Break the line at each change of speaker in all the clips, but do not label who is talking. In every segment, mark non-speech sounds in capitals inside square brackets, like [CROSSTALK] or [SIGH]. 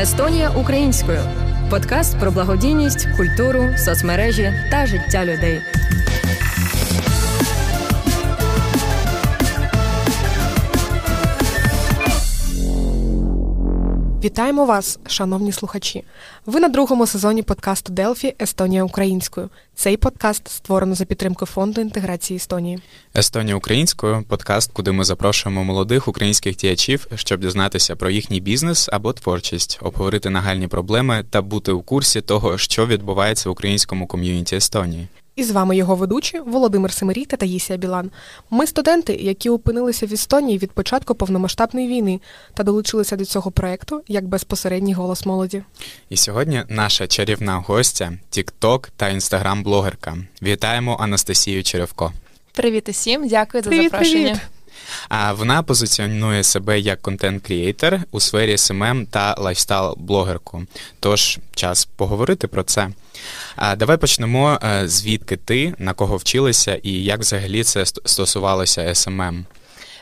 Естонія українською подкаст про благодійність, культуру, соцмережі та життя людей.
Вітаємо вас, шановні слухачі. Ви на другому сезоні подкасту Делфі Естонія українською. Цей подкаст створено за підтримки фонду інтеграції Естонії.
Естонія українською подкаст, куди ми запрошуємо молодих українських діячів, щоб дізнатися про їхній бізнес або творчість, обговорити нагальні проблеми та бути у курсі того, що відбувається в українському ком'юніті Естонії.
І з вами його ведучі Володимир Семирій та Таїсія Білан. Ми студенти, які опинилися в Естонії від початку повномасштабної війни та долучилися до цього проекту як безпосередній голос молоді.
І сьогодні наша чарівна гостя, тікток та інстаграм-блогерка. Вітаємо Анастасію Черевко.
Привіт усім, дякую за
Привіт,
запрошення.
привіт.
А вона позиціонує себе як content creator у сфері СММ та lifestyle-блогерку. Тож час поговорити про це. А давай почнемо е, звідки ти, на кого вчилася і як взагалі це стосувалося СММ.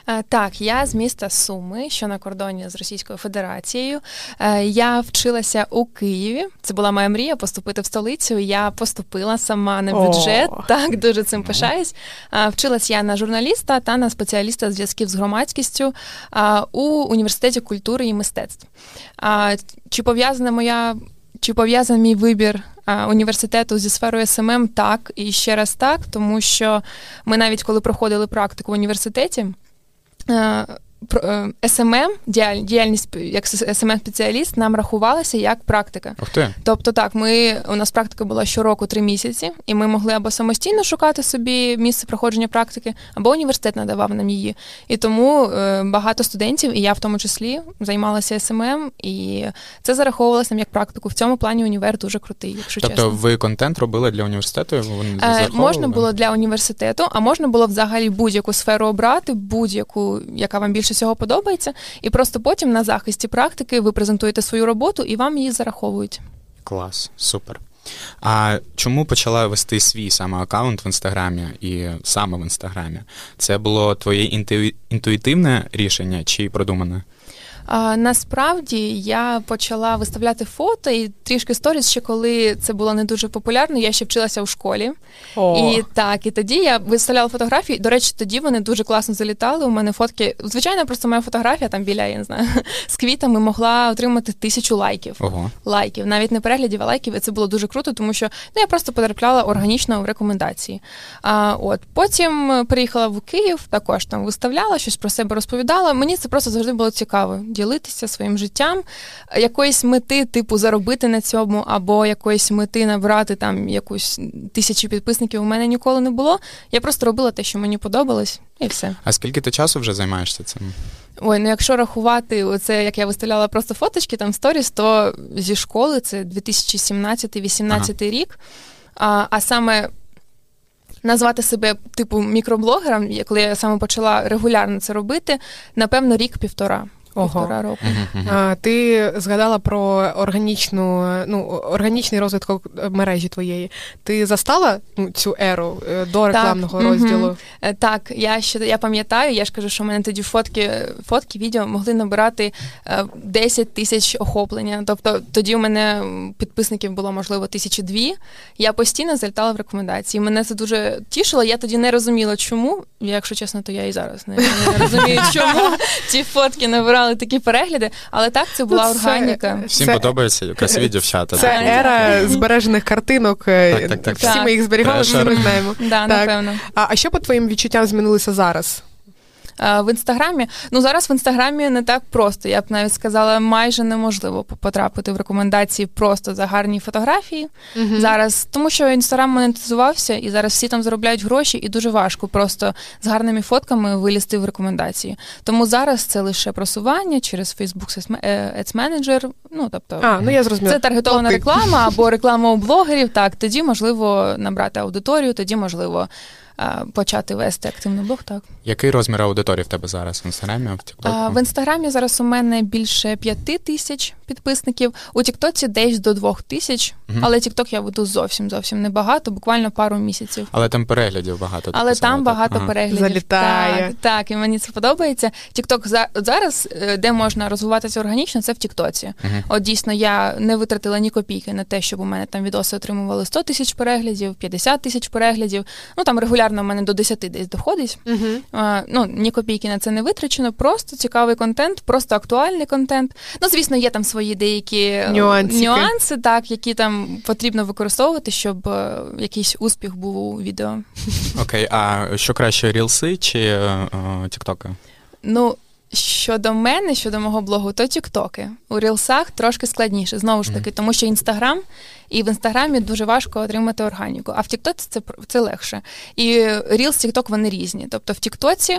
Е, Так, я з міста Суми, що на кордоні з Російською Федерацією. Е, Я вчилася у Києві. Це була моя мрія поступити в столицю. Я поступила сама на
О.
бюджет. Так, дуже цим пишаюсь. Е, Вчилась я на журналіста та на спеціаліста зв'язків з громадськістю у університеті культури і мистецтв. Чи пов'язана моя чи пов'язаний мій вибір а, університету зі сферою СММ? Так, і ще раз так, тому що ми навіть коли проходили практику в університеті. е, СММ, діяльність як СММ спеціаліст нам рахувалася як практика.
Ух ти.
Тобто, так, ми у нас практика була щороку три місяці, і ми могли або самостійно шукати собі місце проходження практики, або університет надавав нам її. І тому е, багато студентів, і я в тому числі, займалася СММ, і це зараховувалося нам як практику. В цьому плані універ дуже крутий, якщо
Тобто
чесно.
ви контент робили для університету?
Е, можна було для університету, а можна було взагалі будь-яку сферу обрати, будь-яку, яка вам більше всього подобається, і просто потім на захисті практики ви презентуєте свою роботу і вам її зараховують.
Клас, супер. А чому почала вести свій саме аккаунт в інстаграмі і саме в інстаграмі? Це було твоє інтуї- інтуїтивне рішення чи продумане?
А, насправді я почала виставляти фото і трішки сторіс ще коли це було не дуже популярно. Я ще вчилася у школі.
О,
І так, і тоді я виставляла фотографії. До речі, тоді вони дуже класно залітали. У мене фотки. Звичайно, просто моя фотографія там біля, я не знаю, [LAUGHS] з квітами могла отримати тисячу лайків.
Ого.
Лайків, навіть не переглядів, а лайків, і це було дуже круто, тому що ну, я просто потрапляла органічно в рекомендації. А, от потім приїхала в Київ, також там виставляла, щось про себе розповідала. Мені це просто завжди було цікаво ділитися своїм життям, якоїсь мети, типу, заробити на цьому, або якоїсь мети набрати там якусь тисячу підписників у мене ніколи не було. Я просто робила те, що мені подобалось, і все.
А скільки ти часу вже займаєшся цим?
Ой, ну якщо рахувати, оце як я виставляла просто фоточки там сторіс, то зі школи це 2017-18 рік. А, а саме назвати себе типу мікроблогером, коли я саме почала регулярно це робити, напевно, рік-півтора.
Ого.
Півтора року.
А, ти згадала про органічну, ну, органічний розвиток мережі твоєї. Ти застала ну, цю еру е, до рекламного
мгм.
розділу?
Е, Так, я ще я пам'ятаю, я ж кажу, що в мене тоді фотки, фотки, відео могли набирати е, 10 тисяч охоплення. Тобто тоді у мене підписників було можливо тисячі дві. Я постійно залітала в рекомендації. Мене це дуже тішило. Я тоді не розуміла, чому. Якщо чесно, то я і зараз не, не розумію, [LAUGHS] чому ці фотки набирали такі перегляди. Але так, це була
Ну, це-
органіка.
Всім
Це-
подобається красиві дівчата.
Це
так?
ера збережених картинок. е,
Так, так, так,
Всі
так.
ми їх зберігали, ми знаємо.
Да,
Так.
напевно.
А, а що по твоїм відчуттям змінилося зараз?
Е, В інстаграмі, ну зараз в інстаграмі не так просто. Я б навіть сказала, майже неможливо по- потрапити в рекомендації просто за гарні фотографії. Зараз, тому що інстаграм монетизувався, і зараз всі там заробляють гроші, і дуже важко просто з гарними фотками вилізти в рекомендації. Тому зараз це лише просування через Facebook Ads е, Manager, Ну тобто,
А, ну я зрозуміла.
це таргетована реклама або реклама у блогерів. Так, тоді можливо набрати аудиторію, тоді можливо почати вести активний блог. Так
який розмір аудиторії в тебе зараз в інстаграмі? В
Тіктоку? в інстаграмі зараз у мене більше п'яти тисяч підписників. У Тіктоці десь до двох тисяч, угу. але Тікток я веду зовсім зовсім небагато, буквально пару місяців.
Але там переглядів багато.
Але писала, там так? багато ага. переглядів.
Залітає.
Так, так, і мені це подобається. Тікток зараз, е, де можна розвиватися органічно, це в Тіктоці. Угу. От дійсно я не витратила ні копійки на те, щоб у мене там відоси отримували 100 тисяч переглядів, 50 тисяч переглядів. Ну там регулярно в мене до 10 десь доходить. Угу. А, ну ні копійки на це не витрачено. Просто цікавий контент, просто актуальний контент. Ну звісно, є там свої деякі
Нюансики.
нюанси, так які там потрібно використовувати, щоб е, якийсь успіх був у відео.
Окей, а що краще рілси чи е, тіктоки?
Ну Щодо мене, щодо мого блогу, то тіктоки. У рілсах трошки складніше, знову ж таки, тому що інстаграм, і в інстаграмі дуже важко отримати органіку. А в Тіктоці це це легше. І Рілс, Тікток вони різні. Тобто в Тіктоці,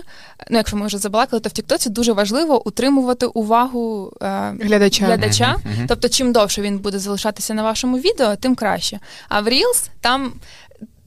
ну якщо ми вже забалакали, то в Тіктоці дуже важливо утримувати увагу
е, глядача.
глядача. Тобто, чим довше він буде залишатися на вашому відео, тим краще. А в Рілс там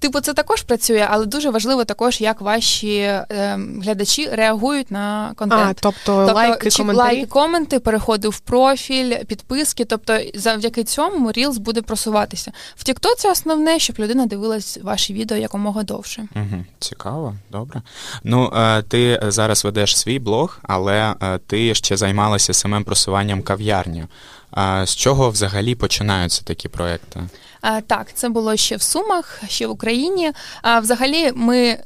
Типу, це також працює, але дуже важливо також, як ваші е, глядачі реагують на контент.
А, Тобто, тобто лайки, чи коментарі?
лайки, коменти, переходи в профіль, підписки. Тобто, завдяки цьому Reels буде просуватися. В Тіктоці основне, щоб людина дивилась ваші відео якомога довше.
Угу, Цікаво, добре. Ну е, ти зараз ведеш свій блог, але е, ти ще займалася самим просуванням кав'ярні. З чого взагалі починаються такі проекти?
А, Так, це було ще в Сумах, ще в Україні. А взагалі, ми е,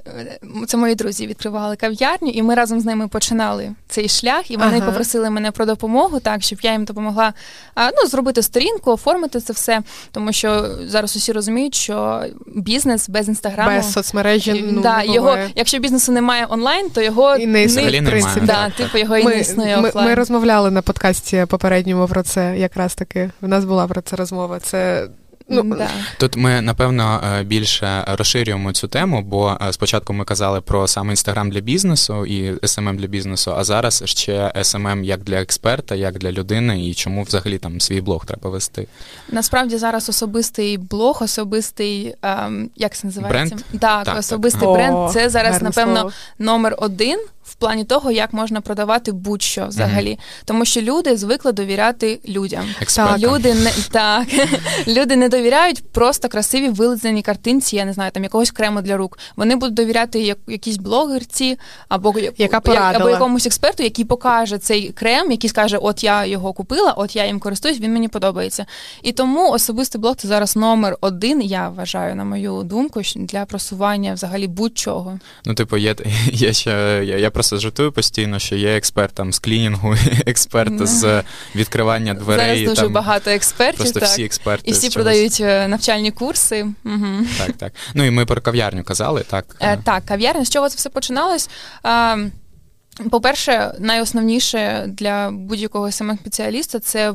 це мої друзі відкривали кав'ярню, і ми разом з ними починали цей шлях. І вони ага. попросили мене про допомогу, так щоб я їм допомогла ну, зробити сторінку, оформити це все. Тому що зараз усі розуміють, що бізнес без інстаграму
без соцмережі ну,
да, його, якщо бізнесу немає онлайн, то його
і не існує,
в принципі.
Да, типу його і не існує
ми,
офлайн.
Ми розмовляли на подкасті попередньому про це. Якраз таки в нас була про це розмова. Це
Ну, да.
Тут ми напевно е, більше розширюємо цю тему, бо е, спочатку ми казали про саме інстаграм для бізнесу і SMM для бізнесу, а зараз ще SMM як для експерта, як для людини, і чому взагалі там свій блог треба вести.
Насправді зараз особистий блог, особистий ем, як це називається?
Бренд?
Так, так особистий так. бренд. Це зараз, напевно, слово. номер один плані того, як можна продавати будь-що взагалі, mm-hmm. тому що люди звикли довіряти людям.
Експертам.
Люди не так [LAUGHS] люди не довіряють просто красиві вилизані картинці. Я не знаю, там якогось крему для рук. Вони будуть довіряти як, якійсь блогерці або
Яка
або якомусь експерту, який покаже цей крем, який скаже: От я його купила, от я їм користуюсь, він мені подобається. І тому особистий блог це зараз номер один. Я вважаю, на мою думку, для просування взагалі будь-чого.
Ну, типу, є [LAUGHS] є ще я, я просто жартую постійно, що є експерт там з клінінгу, [LAUGHS] експерт yeah. з відкривання дверей.
Зараз дуже
там,
багато експертів.
Просто
так.
всі експерти.
І всі продають е, навчальні курси. Угу.
Так, так. Ну і ми про кав'ярню казали, так?
Е, так, кав'ярня. З чого це все починалось? Е, по-перше, найосновніше для будь-якого саме спеціаліста це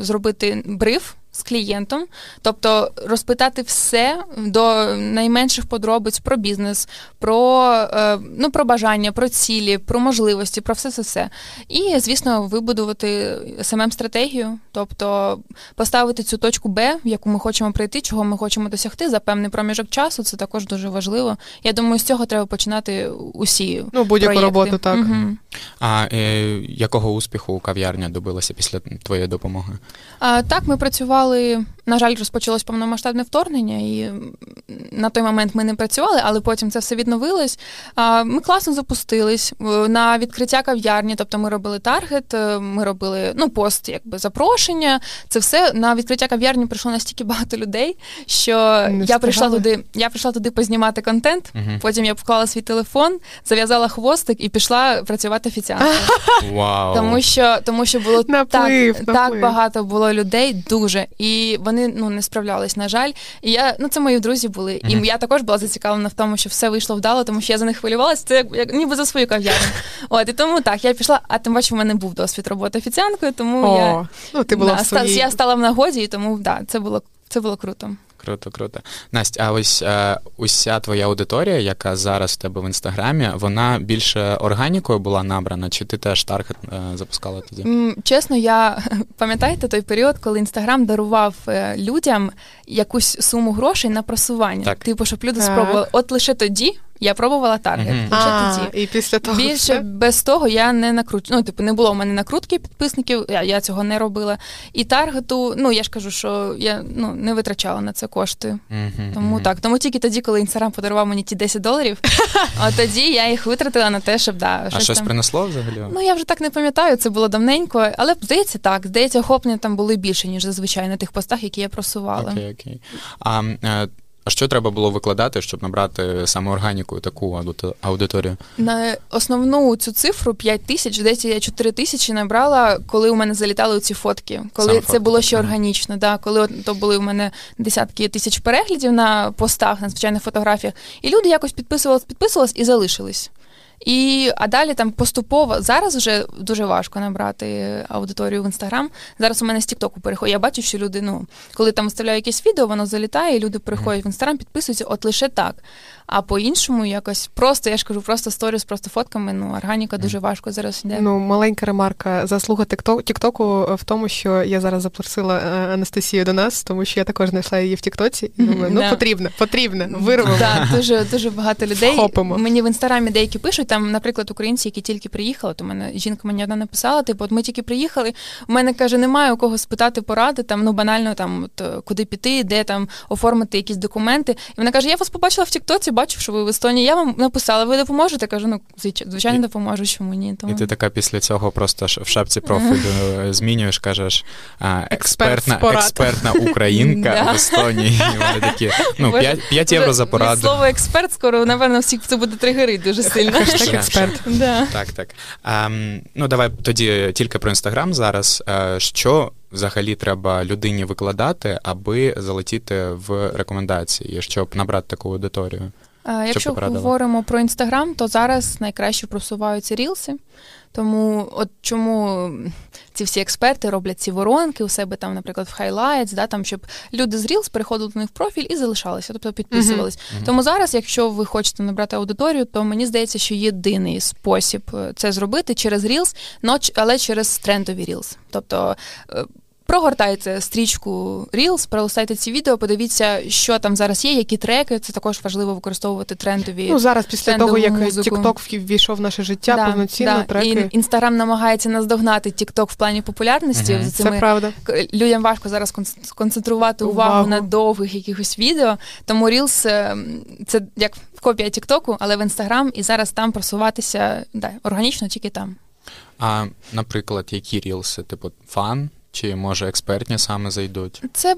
зробити бриф з клієнтом, тобто розпитати все до найменших подробиць про бізнес, про е, ну, про бажання, про цілі, про можливості, про все це все. І, звісно, вибудувати самим стратегію, тобто поставити цю точку Б, в яку ми хочемо прийти, чого ми хочемо досягти за певний проміжок часу. Це також дуже важливо. Я думаю, з цього треба починати усі.
Ну, будь-яку роботу, так. Угу.
А е, якого успіху кав'ярня добилася після твоєї допомоги?
А, Так, ми працювали. На жаль, розпочалось повномасштабне вторгнення, і на той момент ми не працювали, але потім це все відновилось. Ми класно запустились на відкриття кав'ярні, тобто ми робили таргет, е, ми робили ну, пост, якби запрошення. Це все на відкриття кав'ярні прийшло настільки [LAUGHS] багато людей, що не я прийшла туди. Я прийшла туди познімати контент. Угу. Потім я поклала свій телефон, зав'язала хвостик і пішла працювати офіціанткою.
Wow.
Тому що тому що було
наплив,
так,
наплив.
так багато було людей, дуже і вони ну не справлялись. На жаль, і я ну це мої друзі були. Mm-hmm. І я також була зацікавлена в тому, що все вийшло вдало, тому що я за них хвилювалася. Це як, як ніби за свою кав'ярню. [LAUGHS] От і тому так я пішла. А тим бачу, в мене був досвід роботи офіціанткою, тому
О,
я
ну ти була да, в своїй...
я стала в нагоді, і тому да, це було це було круто.
Круто, круто. Настя, а ось е, уся твоя аудиторія, яка зараз в тебе в інстаграмі, вона більше органікою була набрана, чи ти теж таргет е, запускала тоді?
Чесно, я [LAUGHS] пам'ятаєте той період, коли інстаграм дарував е, людям якусь суму грошей на просування.
Так.
Типу, щоб люди так. спробували. От лише тоді Я пробувала таргет. Лише
А,
тоді.
і після того
Більше
все?
без того я не накручу. Ну, типу, не було в мене накрутки підписників, я, я цього не робила. І таргету, ну я ж кажу, що я ну, не витрачала на це кошти.
Мгм,
Тому так, тому тільки тоді, коли інстаграм подарував мені ті 10 доларів, [LAUGHS] от тоді я їх витратила на те, щоб да,
А щось
там.
принесло взагалі?
Ну я вже так не пам'ятаю, це було давненько, але здається так. Здається, охоплення там були більше, ніж зазвичай на тих постах, які я просувала.
Окей, окей. А, е, а що треба було викладати, щоб набрати саме органіку таку аудито- аудиторію?
На основну цю цифру 5 тисяч, десь я 4 тисячі набрала, коли у мене залітали ці фотки. Коли
Саме
це
фотки,
було ще
ага.
органічно. Да, коли от, то були у мене десятки тисяч переглядів на постах, на звичайних фотографіях, і люди якось підписувались, підписувались і залишились. І а далі там поступово зараз вже дуже важко набрати аудиторію в інстаграм. Зараз у мене з Тіктоку переходить. Я бачу, що люди, ну коли там виставляю якесь відео, воно залітає, і люди переходять в інстаграм, підписуються, от лише так. А по-іншому якось просто, я ж кажу, просто сторіс, просто фотками. Ну, органіка дуже важко зараз йде.
Ну, маленька ремарка. Заслуга Тікток- Тіктоку в тому, що я зараз запросила е, Анастасію до нас, тому що я також знайшла її в Тіктоці. І думаю, ну [LAUGHS] потрібно, потрібно, вирвемо.
Так, [LAUGHS] дуже дуже багато людей.
Вхопимо.
Мені в інстаграмі деякі пишуть, там, наприклад, українці, які тільки приїхали, то мене жінка мені одна написала, типу, от ми тільки приїхали. У мене каже, немає у кого спитати поради, там ну банально там от, е, куди піти, де там оформити якісь документи. І вона каже: Я вас побачила в Тіктоці, бачу, що ви в Естонії. Я вам написала, ви допоможете? Кажу, ну звич- звичайно, допоможу, чому ні. Тому
І ти така після цього просто в шапці профілю [LAUGHS] е, змінюєш, кажеш експертна, експертна українка [LAUGHS] в Естонії. Вони такі, ну,
Боже,
5, 5 євро за пораду.
Слово експерт скоро, напевно, всіх це буде тригерить дуже сильно.
Хештег
Вже,
експерт.
Так, так. Ем, ну, давай тоді тільки про інстаграм зараз. Е, що взагалі треба людині викладати, аби залетіти в рекомендації, щоб набрати таку аудиторію?
А, Якщо говоримо про інстаграм, то зараз найкраще просуваються рілси. Тому от чому ці всі експерти роблять ці воронки у себе там, наприклад, в highlights, да, там, щоб люди з Reels переходили до них в профіль і залишалися, тобто підписувались.
Мгм.
Тому зараз, якщо ви хочете набрати аудиторію, то мені здається, що єдиний спосіб е, це зробити через Reels, але через трендові Reels. Тобто е, Прогортайте стрічку Reels, пролистайте ці відео, подивіться, що там зараз є, які треки. Це також важливо використовувати трендові.
Ну зараз після того, як
музику.
TikTok ввійшов в наше життя,
Да,
повноцінно
да.
треки.
І Інстаграм намагається наздогнати TikTok в плані популярності.
Мгм.
За
Це правда.
людям важко зараз кон- сконцентрувати увагу,
Увагу.
на довгих якихось відео. Тому Reels е, це як копія TikTok, але в Інстаграм, і зараз там просуватися да, органічно тільки там.
А, наприклад, які рілси? Типу fun? Чи може експертні саме зайдуть?
Це,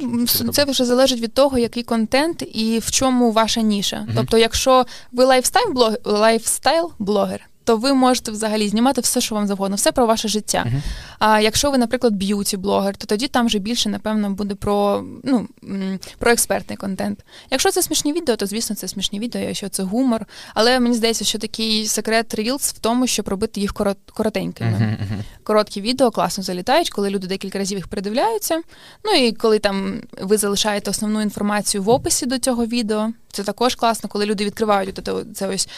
Це
вже залежить від того, який контент і в чому ваша ніша. Тобто, якщо ви lifestyle блогер, lifestyle блогер, то ви можете взагалі знімати все, що вам завгодно, все про ваше життя.
Мгм.
А якщо ви, наприклад, beauty блогер, то тоді там вже більше, напевно, буде про, ну, про експертний контент. Якщо це смішні відео, то звісно це смішні відео, якщо це гумор. Але мені здається, що такий секрет Reels в тому, щоб робити їх корот- коротенькими
Мгм, мгм.
короткі відео класно залітають, коли люди декілька разів їх передивляються. Ну і коли там ви залишаєте основну інформацію в описі до цього відео. Це також класно, коли люди відкривають це ось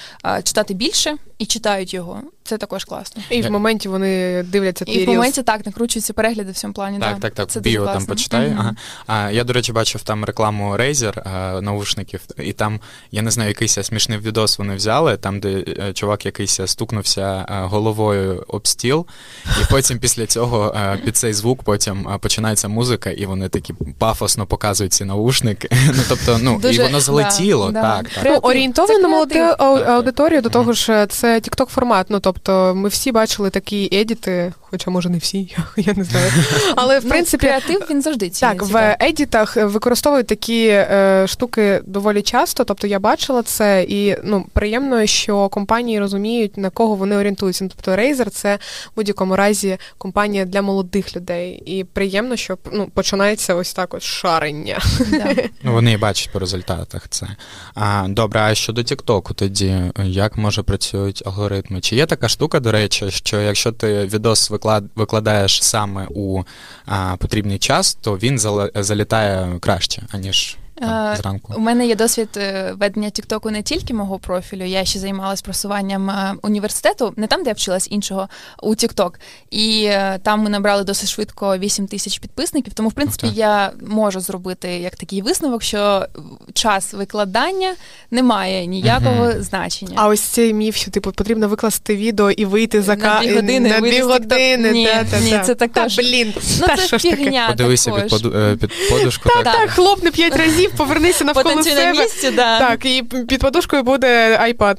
читати більше і читають його. Це також класно.
І в
Я-
моменті вони дивляться
І в моменті так накручуються перегляди в цьому плані.
Так, так, так.
Це
біо там почитай. Ага. А, я, до речі, бачив там рекламу Razer наушників, і там, я не знаю, якийсь смішний відос вони взяли, там, де е, чувак якийсь стукнувся е, головою об стіл, і потім після цього е, під цей звук потім е, починається музика, і вони такі пафосно показують ці наушники. [LAUGHS] Ну, тобто, ну, і воно залетіло, так, так.
Ну, орієнтовано молоду аудиторію, до того ж, це TikTok формат. Ну тобто, ми всі бачили такі едіти, хоча може не всі, [LAUGHS] я не знаю. [LAUGHS] Але в
Ну,
принципі,
креатив він завжди
так, в едітах використовують такі е, штуки доволі часто. Тобто я бачила це, і ну приємно, що компанії розуміють на кого вони орієнтуються. Ну, Тобто Razer – це в будь-якому разі компанія для молодих людей. І приємно, що ну починається ось так от шарення.
Да. [LAUGHS]
Ну, вони і бачать по результатах це. А, добре, а щодо Тіктоку тоді, як може працюють алгоритми? Чи є така штука, до речі, що якщо ти відос виклад... викладаєш саме у а, потрібний час, то він зал... залітає краще, аніж там, зранку?
У мене є досвід е, ведення Тіктоку не тільки мого профілю. Я ще займалась просуванням е, університету, не там, де я вчилась іншого, у Тікток. І е, там ми набрали досить швидко 8 тисяч підписників. Тому, в принципі,
Ух
я можу зробити як такий висновок, що час викладання не має ніякого
Мгм.
значення.
А ось цей міф, що типу потрібно викласти відео і вийти за
На
ка...
дві години
на дві години.
Ні,
та, та,
ні,
та.
це також.
Та, блін,
ну
та
це
що ж таке?
фігня.
Подивися під,
також.
е, під подушку.
Так,
так.
Так, хлопни п'ять разів, повернися навколо
Потанцюй на
себе.
місці, да.
Так, і під подушкою буде iPad.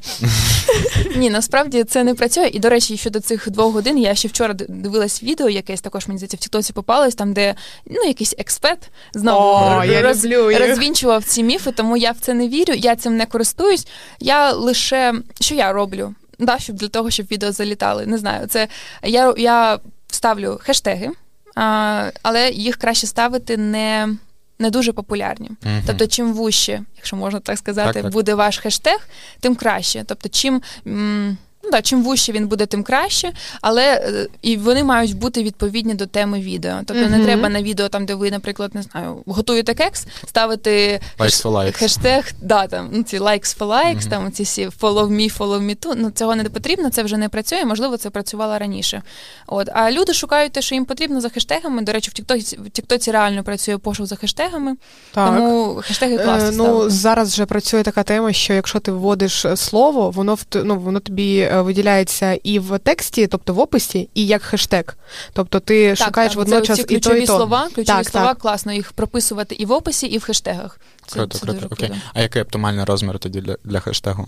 Ні, насправді це не працює. І до речі, щодо цих двох годин, я ще вчора дивилась відео, якесь також мені здається в Тіктоці попалось, там де ну якийсь експерт знову
О, я
роз-
люблю їх.
розвінчував ці міфи, тому я в це не вірю, я цим не користуюсь. Я лише що я роблю? Да, щоб для того, щоб відео залітали. Не знаю. Це я, я ставлю хештеги, а, але їх краще ставити не. Не дуже популярні.
Мгм.
Тобто, чим вужче, якщо можна так сказати,
Так, так.
буде ваш хештег, тим краще. Тобто, чим. м, Ну, да, чим вужче він буде, тим краще, але е, і вони мають бути відповідні до теми відео. Тобто не треба на відео, там, де ви, наприклад, не знаю, готуєте кекс, ставити
Likes for likes.
хештег, да, там, ну, ці likes for likes,
Мгм.
там ці всі follow me, follow me too. Ну, цього не потрібно, це вже не працює, можливо, це працювало раніше. От. А люди шукають те, що їм потрібно за хештегами. До речі, в Тіктоці, в Тіктоці реально працює пошук за хештегами,
Так.
тому хештеги класно.
Е, ну, зараз вже працює така тема, що якщо ти вводиш е, слово, воно ну, воно тобі виділяється і в тексті, тобто в описі, і як хештег. Тобто ти шукаєш
так,
водночас
це
і
ці
то,
ключові
і то.
слова, ключові
Так,
слова,
так.
класно їх прописувати і в описі, і в хештегах. Це,
Круто,
це
круто.
дуже
Окей.
круто.
А який оптимальний розмір тоді для, для хештегу?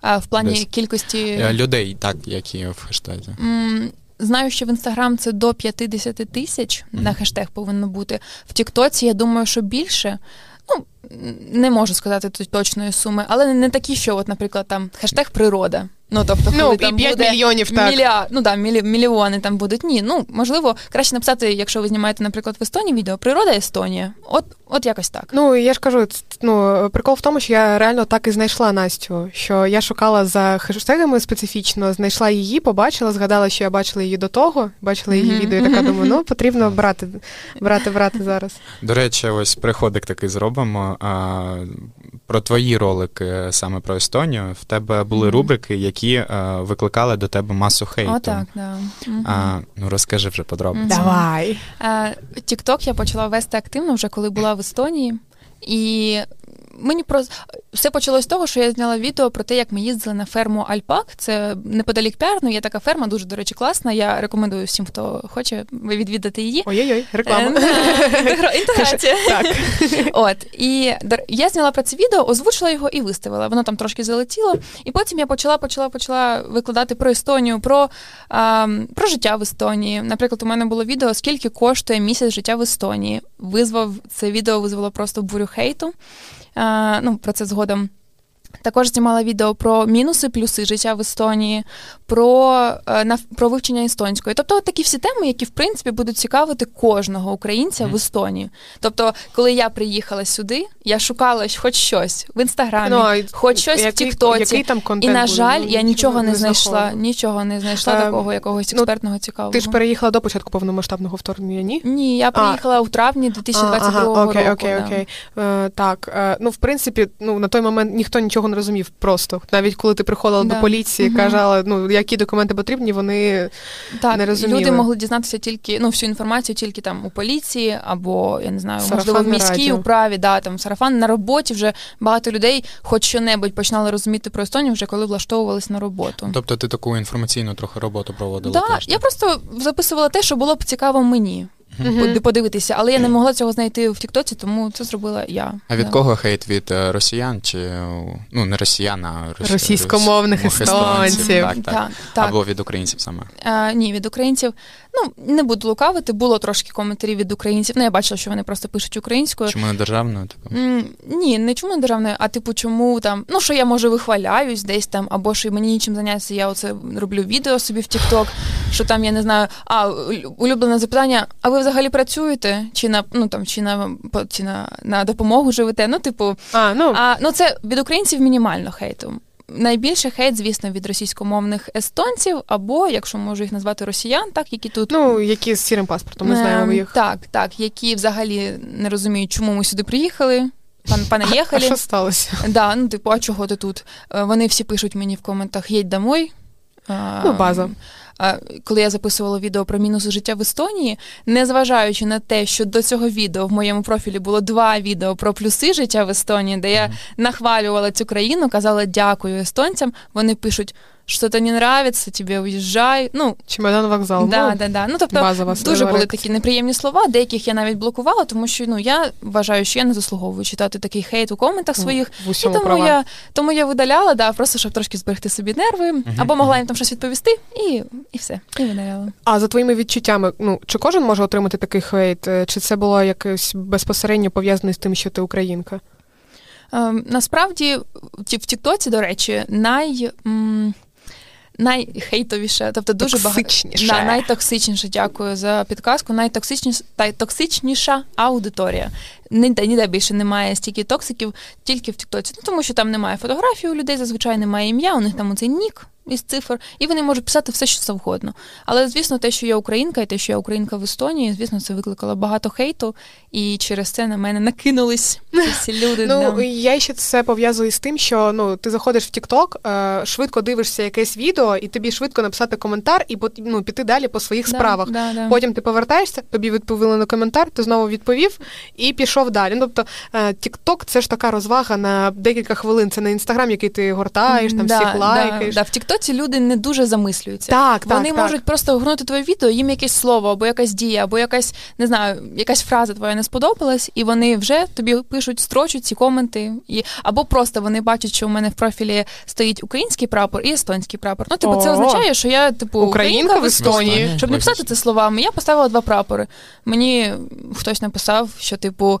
А в плані
Десь.
кількості
Е, Людей, так, які в хештезі.
м, знаю, що в інстаграм це до 50 тисяч
Мгм.
на хештег повинно бути. В Тіктоці, я думаю, що більше. Ну, не можу сказати точної суми, але не такі, що, от, наприклад, там хештег природа. Ну, тобто, коли
Ну, і
там
5
буде
мільйонів, так.
Мілья... Ну да, мілі... мільйони там будуть. Ні, ну можливо, краще написати, якщо ви знімаєте, наприклад, в Естонії відео Природа Естонія. От, от якось так.
Ну, я ж кажу, ну, прикол в тому, що я реально так і знайшла Настю. Що я шукала за хештегами специфічно, знайшла її, побачила, згадала, що я бачила її до того, бачила її
Мгм.
відео, і така [LAUGHS] думаю, ну потрібно брати, брати, брати зараз.
До речі, ось приходик такий зробимо. А, про твої ролики саме про Естонію. В тебе були
Мгм.
рубрики, які е, викликали до тебе масу хейту.
О, так, да. Мгм.
А, ну розкажи вже подробиці.
Давай.
Тікток я почала вести активно вже коли була в Естонії. І мені просто все почалось з того, що я зняла відео про те, як ми їздили на ферму Альпак. Це неподалік Пярну. Є така ферма, дуже, до речі, класна. Я рекомендую всім, хто хоче відвідати її.
Ой-ой-ой, реклама.
Е, Інтеграція.
Так.
От і я зняла про це відео, озвучила його і виставила. Воно там трошки залетіло. І потім я почала, почала, почала викладати про Естонію, про, а, про життя в Естонії. Наприклад, у мене було відео, скільки коштує місяць життя в Естонії. Визвав це відео, визвало просто бурю хейту. А, ну, про це згодом. Також знімала відео про мінуси, плюси життя в Естонії, про, е, про вивчення естонської. Тобто, от такі всі теми, які в принципі будуть цікавити кожного українця в Естонії. Тобто, коли я приїхала сюди, я шукала хоч щось в інстаграмі,
Ну, а
хоч щось в Тіктоці.
який там
І на жаль,
Ну,
я нічого не знайшла.
знаходила.
Нічого не знайшла
Е,
такого якогось
ну,
експертного цікавого.
Ти ж переїхала до початку повномасштабного вторгнення, ні?
Ні, я приїхала у травні 2022
ага, окей,
року.
окей,
да.
окей. Е, так, е, ну в принципі, ну на той момент ніхто нічого не розумів просто. Навіть коли ти приходила
Да.
до поліції,
Мгм.
казала, ну які документи потрібні, вони
Так,
не розуміли.
люди могли дізнатися тільки ну всю інформацію тільки там у поліції, або я не знаю, можливо, в міській
радіо.
управі, да, там сарафан на роботі вже багато людей, хоч що-небудь починали розуміти про Естонію, вже коли влаштовувались на роботу.
Тобто ти таку інформаційну трохи роботу проводила
Да,
теж.
я просто записувала те, що було б цікаво мені Поди- подивитися, але я не могла цього знайти в Тіктоці, тому це зробила я.
А від
Да.
кого хейт? Від е, росіян чи е, ну не росіян, а рос-
Російськомовних
рос-
естонців.
Так, так.
Так, так.
Або від українців саме.
А, ні, від українців. Ну, не буду лукавити, було трошки коментарів від українців. Ну, я бачила, що вони просто пишуть українською.
Чому не державною? Типу?
Ні, не чому не державною, а типу, чому там, ну що я може вихваляюсь десь там, або що мені нічим зайнятися, я оце роблю відео собі в TikTok, що там я не знаю. А улюблене запитання: а ви взагалі працюєте? Чи на ну там чи на чи на, на допомогу живете? Ну, типу,
а, ну
а ну це від українців мінімально хейту. Найбільше хейт, звісно, від російськомовних естонців, або, якщо можу їх назвати росіян, так які тут
ну які з сірим паспортом, ми знаємо
Ем,
їх.
Так, так, які взагалі не розуміють, чому ми сюди приїхали, пан пане їхали.
Що сталося?
Да, ну типу, а чого ти тут? Вони всі пишуть мені в коментах їдь домой.
Ну, база.
Коли я записувала відео про мінуси життя в Естонії, незважаючи на те, що до цього відео в моєму профілі було два відео про плюси життя в Естонії, де я нахвалювала цю країну, казала дякую естонцям. Вони пишуть что-то не нравится, тебе уїжджай. Ну,
Чемодан вокзал.
Да, ну, да, да. Ну, тобто
базова
дуже були такі неприємні слова, деяких я навіть блокувала, тому що ну, я вважаю, що я не заслуговую читати такий хейт у коментах своїх.
В
і тому
права.
я тому я видаляла, да, просто щоб трошки зберегти собі нерви, uh-huh. або могла їм там щось відповісти, і і все, і видаляла.
А за твоїми відчуттями, ну чи кожен може отримати такий хейт? Чи це було якось безпосередньо пов'язане з тим, що ти українка?
Ем, насправді, в Тіктоці, до речі, най. М- найхейтовіше, тобто дуже багато
на,
найтоксичніше. Дякую за підказку. Найтоксичніша токсичніша аудиторія. Ніде ніде більше немає стільки токсиків, тільки в Тіктоці. Ну тому що там немає фотографії у людей, зазвичай немає ім'я. У них там оцей нік із цифр, і вони можуть писати все, що завгодно. Але звісно, те, що я українка, і те, що я українка в Естонії, звісно, це викликало багато хейту, і через це на мене накинулись всі [LAUGHS] люди.
Ну я ще це пов'язую з тим, що ну ти заходиш в Тікток, швидко дивишся якесь відео, і тобі швидко написати коментар і ну, піти далі по своїх справах. Потім ти повертаєшся, тобі відповіли на коментар, ти знову відповів і пішов далі. Ну, Тобто Тікток це ж така розвага на декілька хвилин. Це не інстаграм, який ти гортаєш, там всіх лайкаєш.
В Тіктоці люди не дуже замислюються.
Так,
Вони
так,
можуть
так.
просто гнути твоє відео, їм якесь слово, або якась дія, або якась не знаю, якась фраза твоя не сподобалась, і вони вже тобі пишуть, строчуть ці коменти, і або просто вони бачать, що у мене в профілі стоїть український прапор і естонський прапор. Ну, типу, це
О,
означає, що я типу
українка в Естонії.
Щоб не писати це словами, я поставила два прапори. Мені хтось написав, що типу.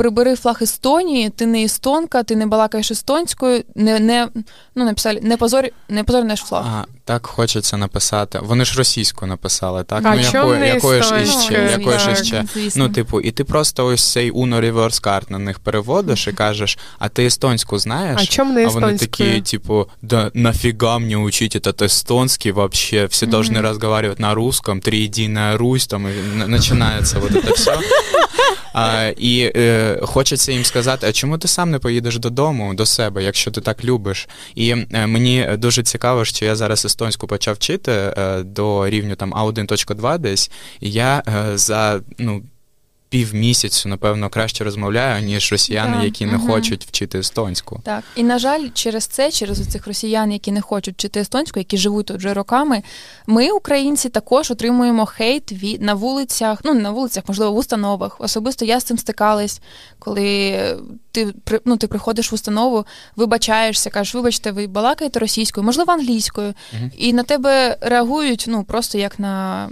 Прибери флаг Естонії, ти не естонка, ти не балакаєш естонською, не не ну написали, не позор, не позор наш флаг.
А, так хочеться написати. Вони ж російською написали, так?
А
ну
якою,
не якою ж
іще,
іще, якою ж
так,
іще.
звісно.
Ну, типу, і ти просто ось цей Uno Reverse Card на них переводиш і кажеш, а ти естонську знаєш?
А чому не
А вони
естонською?
такі, типу, да нафига мне учить этот эстонский вообще? Все mm-hmm. должны разговаривать на русском, триединая Русь, там и начинается вот это все. [LAUGHS] А, І е, хочеться їм сказати, а чому ти сам не поїдеш додому, до себе, якщо ти так любиш? І е, мені дуже цікаво, що я зараз естонську почав вчити е, до рівню там А1.2 десь, і я е, за ну. Півмісяцю, напевно, краще розмовляю, ніж росіяни,
да.
які не
угу.
хочуть вчити естонську.
Так, і на жаль, через це, через цих росіян, які не хочуть вчити естонську, які живуть тут вже роками, ми, українці, також отримуємо хейт від на вулицях, ну не на вулицях, можливо, в установах. Особисто я з цим стикалась, коли ти ну, ти приходиш в установу, вибачаєшся, кажеш, вибачте, ви балакаєте російською, можливо, англійською, угу. і на тебе реагують ну просто як на.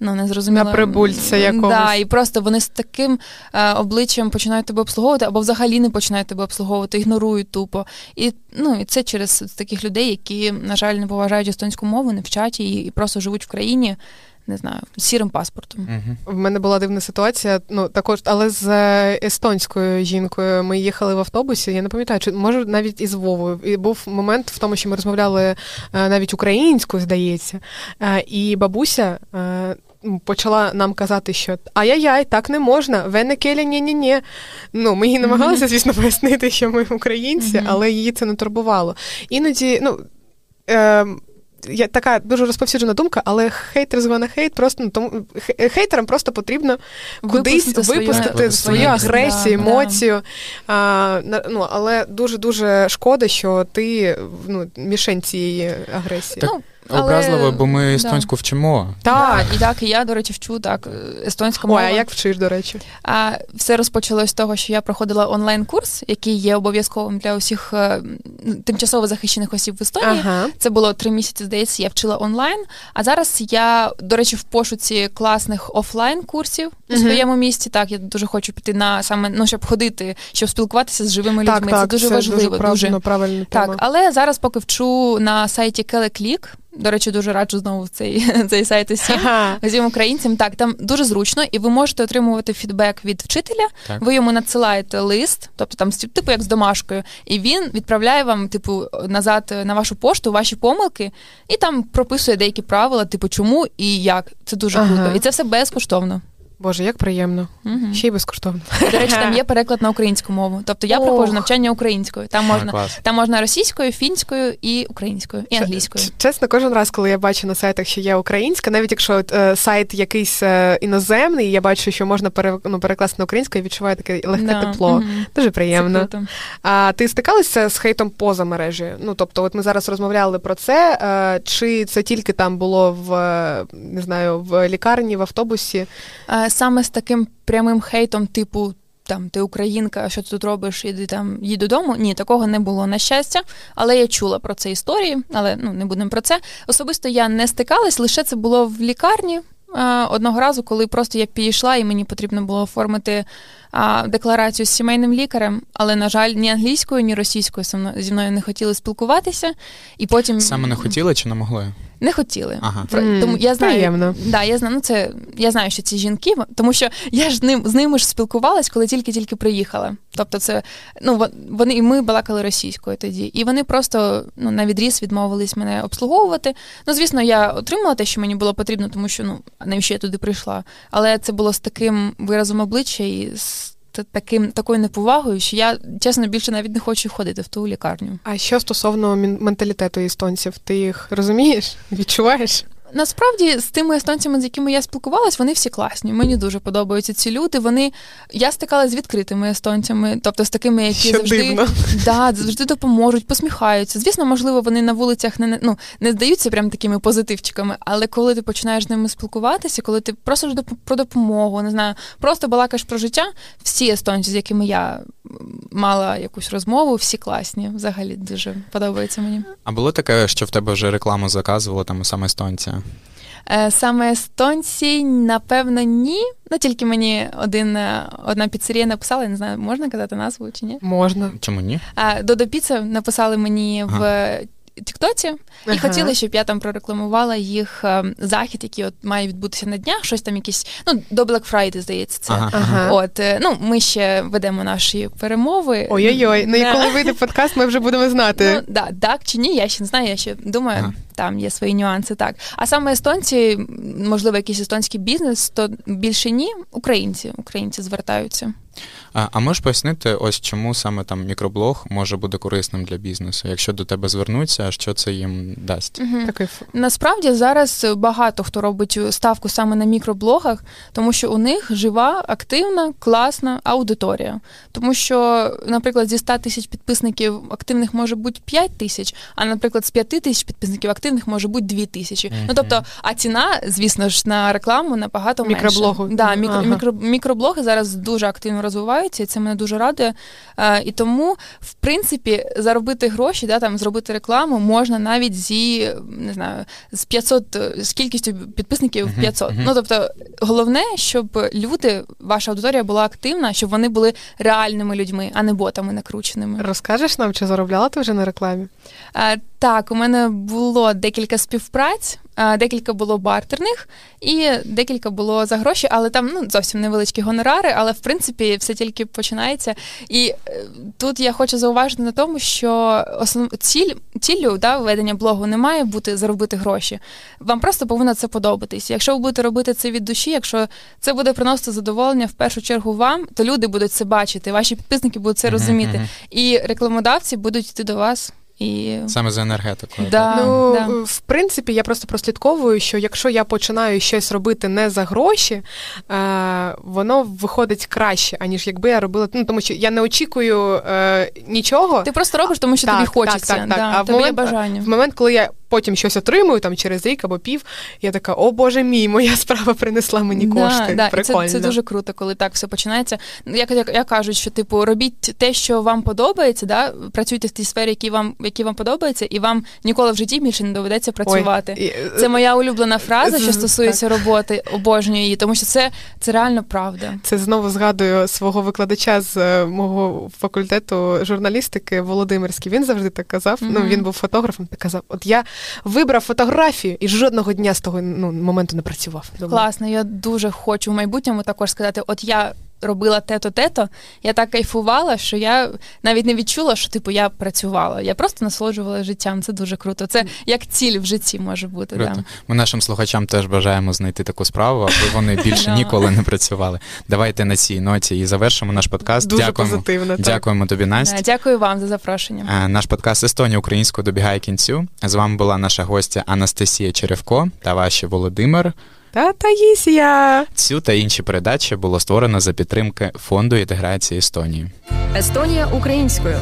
Ну, не зрозуміло.
На прибульця якогось.
Да, і просто вони з таким е, обличчям починають тебе обслуговувати, або взагалі не починають тебе обслуговувати, ігнорують тупо. І ну, і це через таких людей, які, на жаль, не поважають естонську мову, не вчать її і просто живуть в країні. Не знаю, сірим паспортом.
Uh-huh.
В мене була дивна ситуація. Ну також, але з естонською жінкою ми їхали в автобусі. Я не пам'ятаю, чи може навіть із Вовою. І був момент в тому, що ми розмовляли навіть українською, здається, і бабуся. Почала нам казати, що ай-яй-яй, так не можна, венекелі ні ні ні Ну, ми їй намагалися, звісно, пояснити, що ми українці, але її це не турбувало. Іноді, ну. Е- я така дуже розповсюджена думка, але хейтер звана хейт просто ну, тому хейтерам просто потрібно кудись
випустити,
випустити
свою,
свою агресію,
да,
емоцію. Да. А, ну, Але дуже дуже шкода, що ти ну, мішень цієї агресії.
Так. Образливо, бо ми естонську да. вчимо.
Так.
І так, і я, до речі, вчу так, естонська мова.
Ой, а як вчиш, до речі?
А все розпочалось з того, що я проходила онлайн-курс, який є обов'язковим для усіх тимчасово захищених осіб в Естонії.
Ага.
Це було три місяці, здається, я вчила онлайн. А зараз я, до речі, в пошуці класних офлайн-курсів у
угу.
своєму місті. Так, я дуже хочу піти на саме ну, щоб ходити, щоб спілкуватися з живими
так,
людьми.
Так,
це дуже
це
важливо.
Дуже правильно, правильно
так, але зараз поки вчу на сайті Келеклік. До речі, дуже раджу знову в цей [LAUGHS] цей сайт усім
ага.
всім українцям. Так, там дуже зручно, і ви можете отримувати фідбек від вчителя.
Так.
Ви йому надсилаєте лист, тобто там типу як з домашкою, і він відправляє вам, типу, назад на вашу пошту ваші помилки, і там прописує деякі правила, типу, чому і як. Це дуже
ага.
круто. І це все безкоштовно.
Боже, як приємно. Угу. Ще й безкоштовно.
До речі, там є переклад на українську мову. Тобто я проходжу навчання українською. Там можна там можна російською, фінською і українською, і англійською.
Чесно, кожен раз, коли я бачу на сайтах, що є українська, навіть якщо е, сайт якийсь е, іноземний, я бачу, що можна пере, ну, перекласти на українську, я відчуваю таке легке да. тепло. Угу. Дуже приємно. А ти стикалася з хейтом поза мережею? Ну тобто, от ми зараз розмовляли про це. Е, чи це тільки там було в не знаю, в лікарні, в автобусі?
Саме з таким прямим хейтом, типу. Там ти українка, що ти тут робиш, іди там їдь додому. Ні, такого не було на щастя. Але я чула про це історії, але ну не будемо про це. Особисто я не стикалась, лише це було в лікарні одного разу, коли просто я підійшла, і мені потрібно було оформити а, декларацію з сімейним лікарем. Але, на жаль, ні англійською, ні російською зі мною не хотіли спілкуватися. І потім
саме не хотіли чи не могли?
Не хотіли.
Ага.
Тому я знаю, Приємно. Да, я знаю, ну це я знаю, що ці жінки, тому що я ж ним з ними ж спілкувалась, коли тільки-тільки приїхала. Тобто, це ну вони і ми балакали російською тоді, і вони просто ну на відріз відмовились мене обслуговувати. Ну, звісно, я отримала те, що мені було потрібно, тому що ну навіщо я туди прийшла. Але це було з таким виразом обличчя і з таким такою неповагою, що я чесно більше навіть не хочу ходити в ту лікарню.
А що стосовно менталітету естонців, ти їх розумієш? Відчуваєш?
Насправді з тими естонцями, з якими я спілкувалась, вони всі класні. Мені дуже подобаються ці люди. Вони я стикалася з відкритими естонцями, тобто з такими, які
Що
завжди
дивно.
Да, завжди допоможуть, посміхаються. Звісно, можливо, вони на вулицях не ну, не здаються прям такими позитивчиками, але коли ти починаєш з ними спілкуватися, коли ти просиш про допомогу, не знаю, просто балакаєш про життя, всі естонці, з якими я мала якусь розмову, всі класні. Взагалі дуже подобається мені.
А було таке, що в тебе вже рекламу заказувала там саме естонця?
Е, саме естонці, напевно, ні. Ну тільки мені один е, одна піцерія написала, я не знаю, можна казати назву чи ні?
Можна.
Чому ні?
А Додо Піца написали мені ага. в Тіктоці ага. і хотіли, щоб я там прорекламувала їх захід, який от має відбутися на днях. Щось там якісь, ну до Black Friday, здається, це ага. от ну ми ще ведемо наші перемови.
Ой-ой-ой. Ну і коли вийде подкаст, ми вже будемо знати.
Ну, да, Так чи ні, я ще не знаю. Я ще думаю. Ага там є свої нюанси. Так а саме естонці, можливо, якийсь естонський бізнес, то більше ні, українці, українці звертаються.
А а можеш пояснити, ось чому саме там мікроблог може бути корисним для бізнесу? Якщо до тебе звернуться, що це їм дасть?
Угу. Такий насправді зараз багато хто робить ставку саме на мікроблогах, тому що у них жива, активна, класна аудиторія. Тому що, наприклад, зі 100 тисяч підписників активних може бути 5 тисяч, а наприклад, з 5 тисяч підписників активних може бути 2 тисячі. Mm-hmm. Ну тобто, а ціна, звісно ж, на рекламу набагато менше.
Мікроблогу.
Да, мікро, ага. мікро, мікроблоги зараз дуже активно розвиваються, і це мене дуже радує. Е, і тому, в принципі, заробити гроші, да, там зробити рекламу можна навіть зі не знаю, з 500, з кількістю підписників 500. Mm-hmm. Ну тобто, головне, щоб люди, ваша аудиторія була активна, щоб вони були реальними людьми, а не ботами накрученими.
Розкажеш нам, чи заробляла ти вже на рекламі?
Е, так, у мене було декілька співпраць, декілька було бартерних і декілька було за гроші, але там ну зовсім невеличкі гонорари, але в принципі все тільки починається. І е, тут я хочу зауважити на тому, що основ ціль ціллю да, ведення блогу не має бути заробити гроші. Вам просто повинно це подобатись. Якщо ви будете робити це від душі, якщо це буде приносити задоволення в першу чергу вам, то люди будуть це бачити, ваші підписники будуть це розуміти, і рекламодавці будуть йти до вас. І...
Саме за енергетикою.
Да, ну, да. В принципі, я просто прослідковую, що якщо я починаю щось робити не за гроші, е, воно виходить краще, аніж якби я робила. Ну, Тому що я не очікую е, нічого.
Ти просто робиш, тому що так, тобі хочеться. Так, так, да, а в момент, бажання.
в момент, коли я потім щось отримую там через рік або пів, я така, о Боже мій, моя справа принесла мені кошти. Да, Прикольно.
Це, це дуже круто, коли так все починається. Як як, як кажуть, що типу робіть те, що вам подобається, да, працюйте в тій сфері, які вам які вам подобаються, і вам ніколи в житті більше не доведеться працювати. Ой, це моя улюблена фраза, що стосується так. роботи, обожнюю її, тому що це це реально правда.
Це знову згадую свого викладача з е, мого факультету журналістики Володимирський. Він завжди так казав. Mm-hmm. Ну він був фотографом. Так казав: От я вибрав фотографію і жодного дня з того ну, моменту не працював.
Класно, я дуже хочу в майбутньому також сказати: от я робила те-то, те-то, я так кайфувала, що я навіть не відчула, що типу я працювала. Я просто насолоджувала життям. Це дуже круто. Це як ціль в житті може бути.
Круто.
Да.
Ми нашим слухачам теж бажаємо знайти таку справу, аби вони більше [LAUGHS] ніколи не працювали. Давайте на цій ноті і завершимо наш подкаст.
Дуже
Дякуємо.
позитивно. так.
Дякуємо тобі, Настя.
Да, Дякую вам за запрошення.
Е, Наш подкаст Естонія українською добігає кінцю. З вами була наша гостя Анастасія Черевко та ваші Володимир.
Та Таїсія.
Цю та інші передачі було створено за підтримки фонду інтеграції Естонії.
Естонія українською.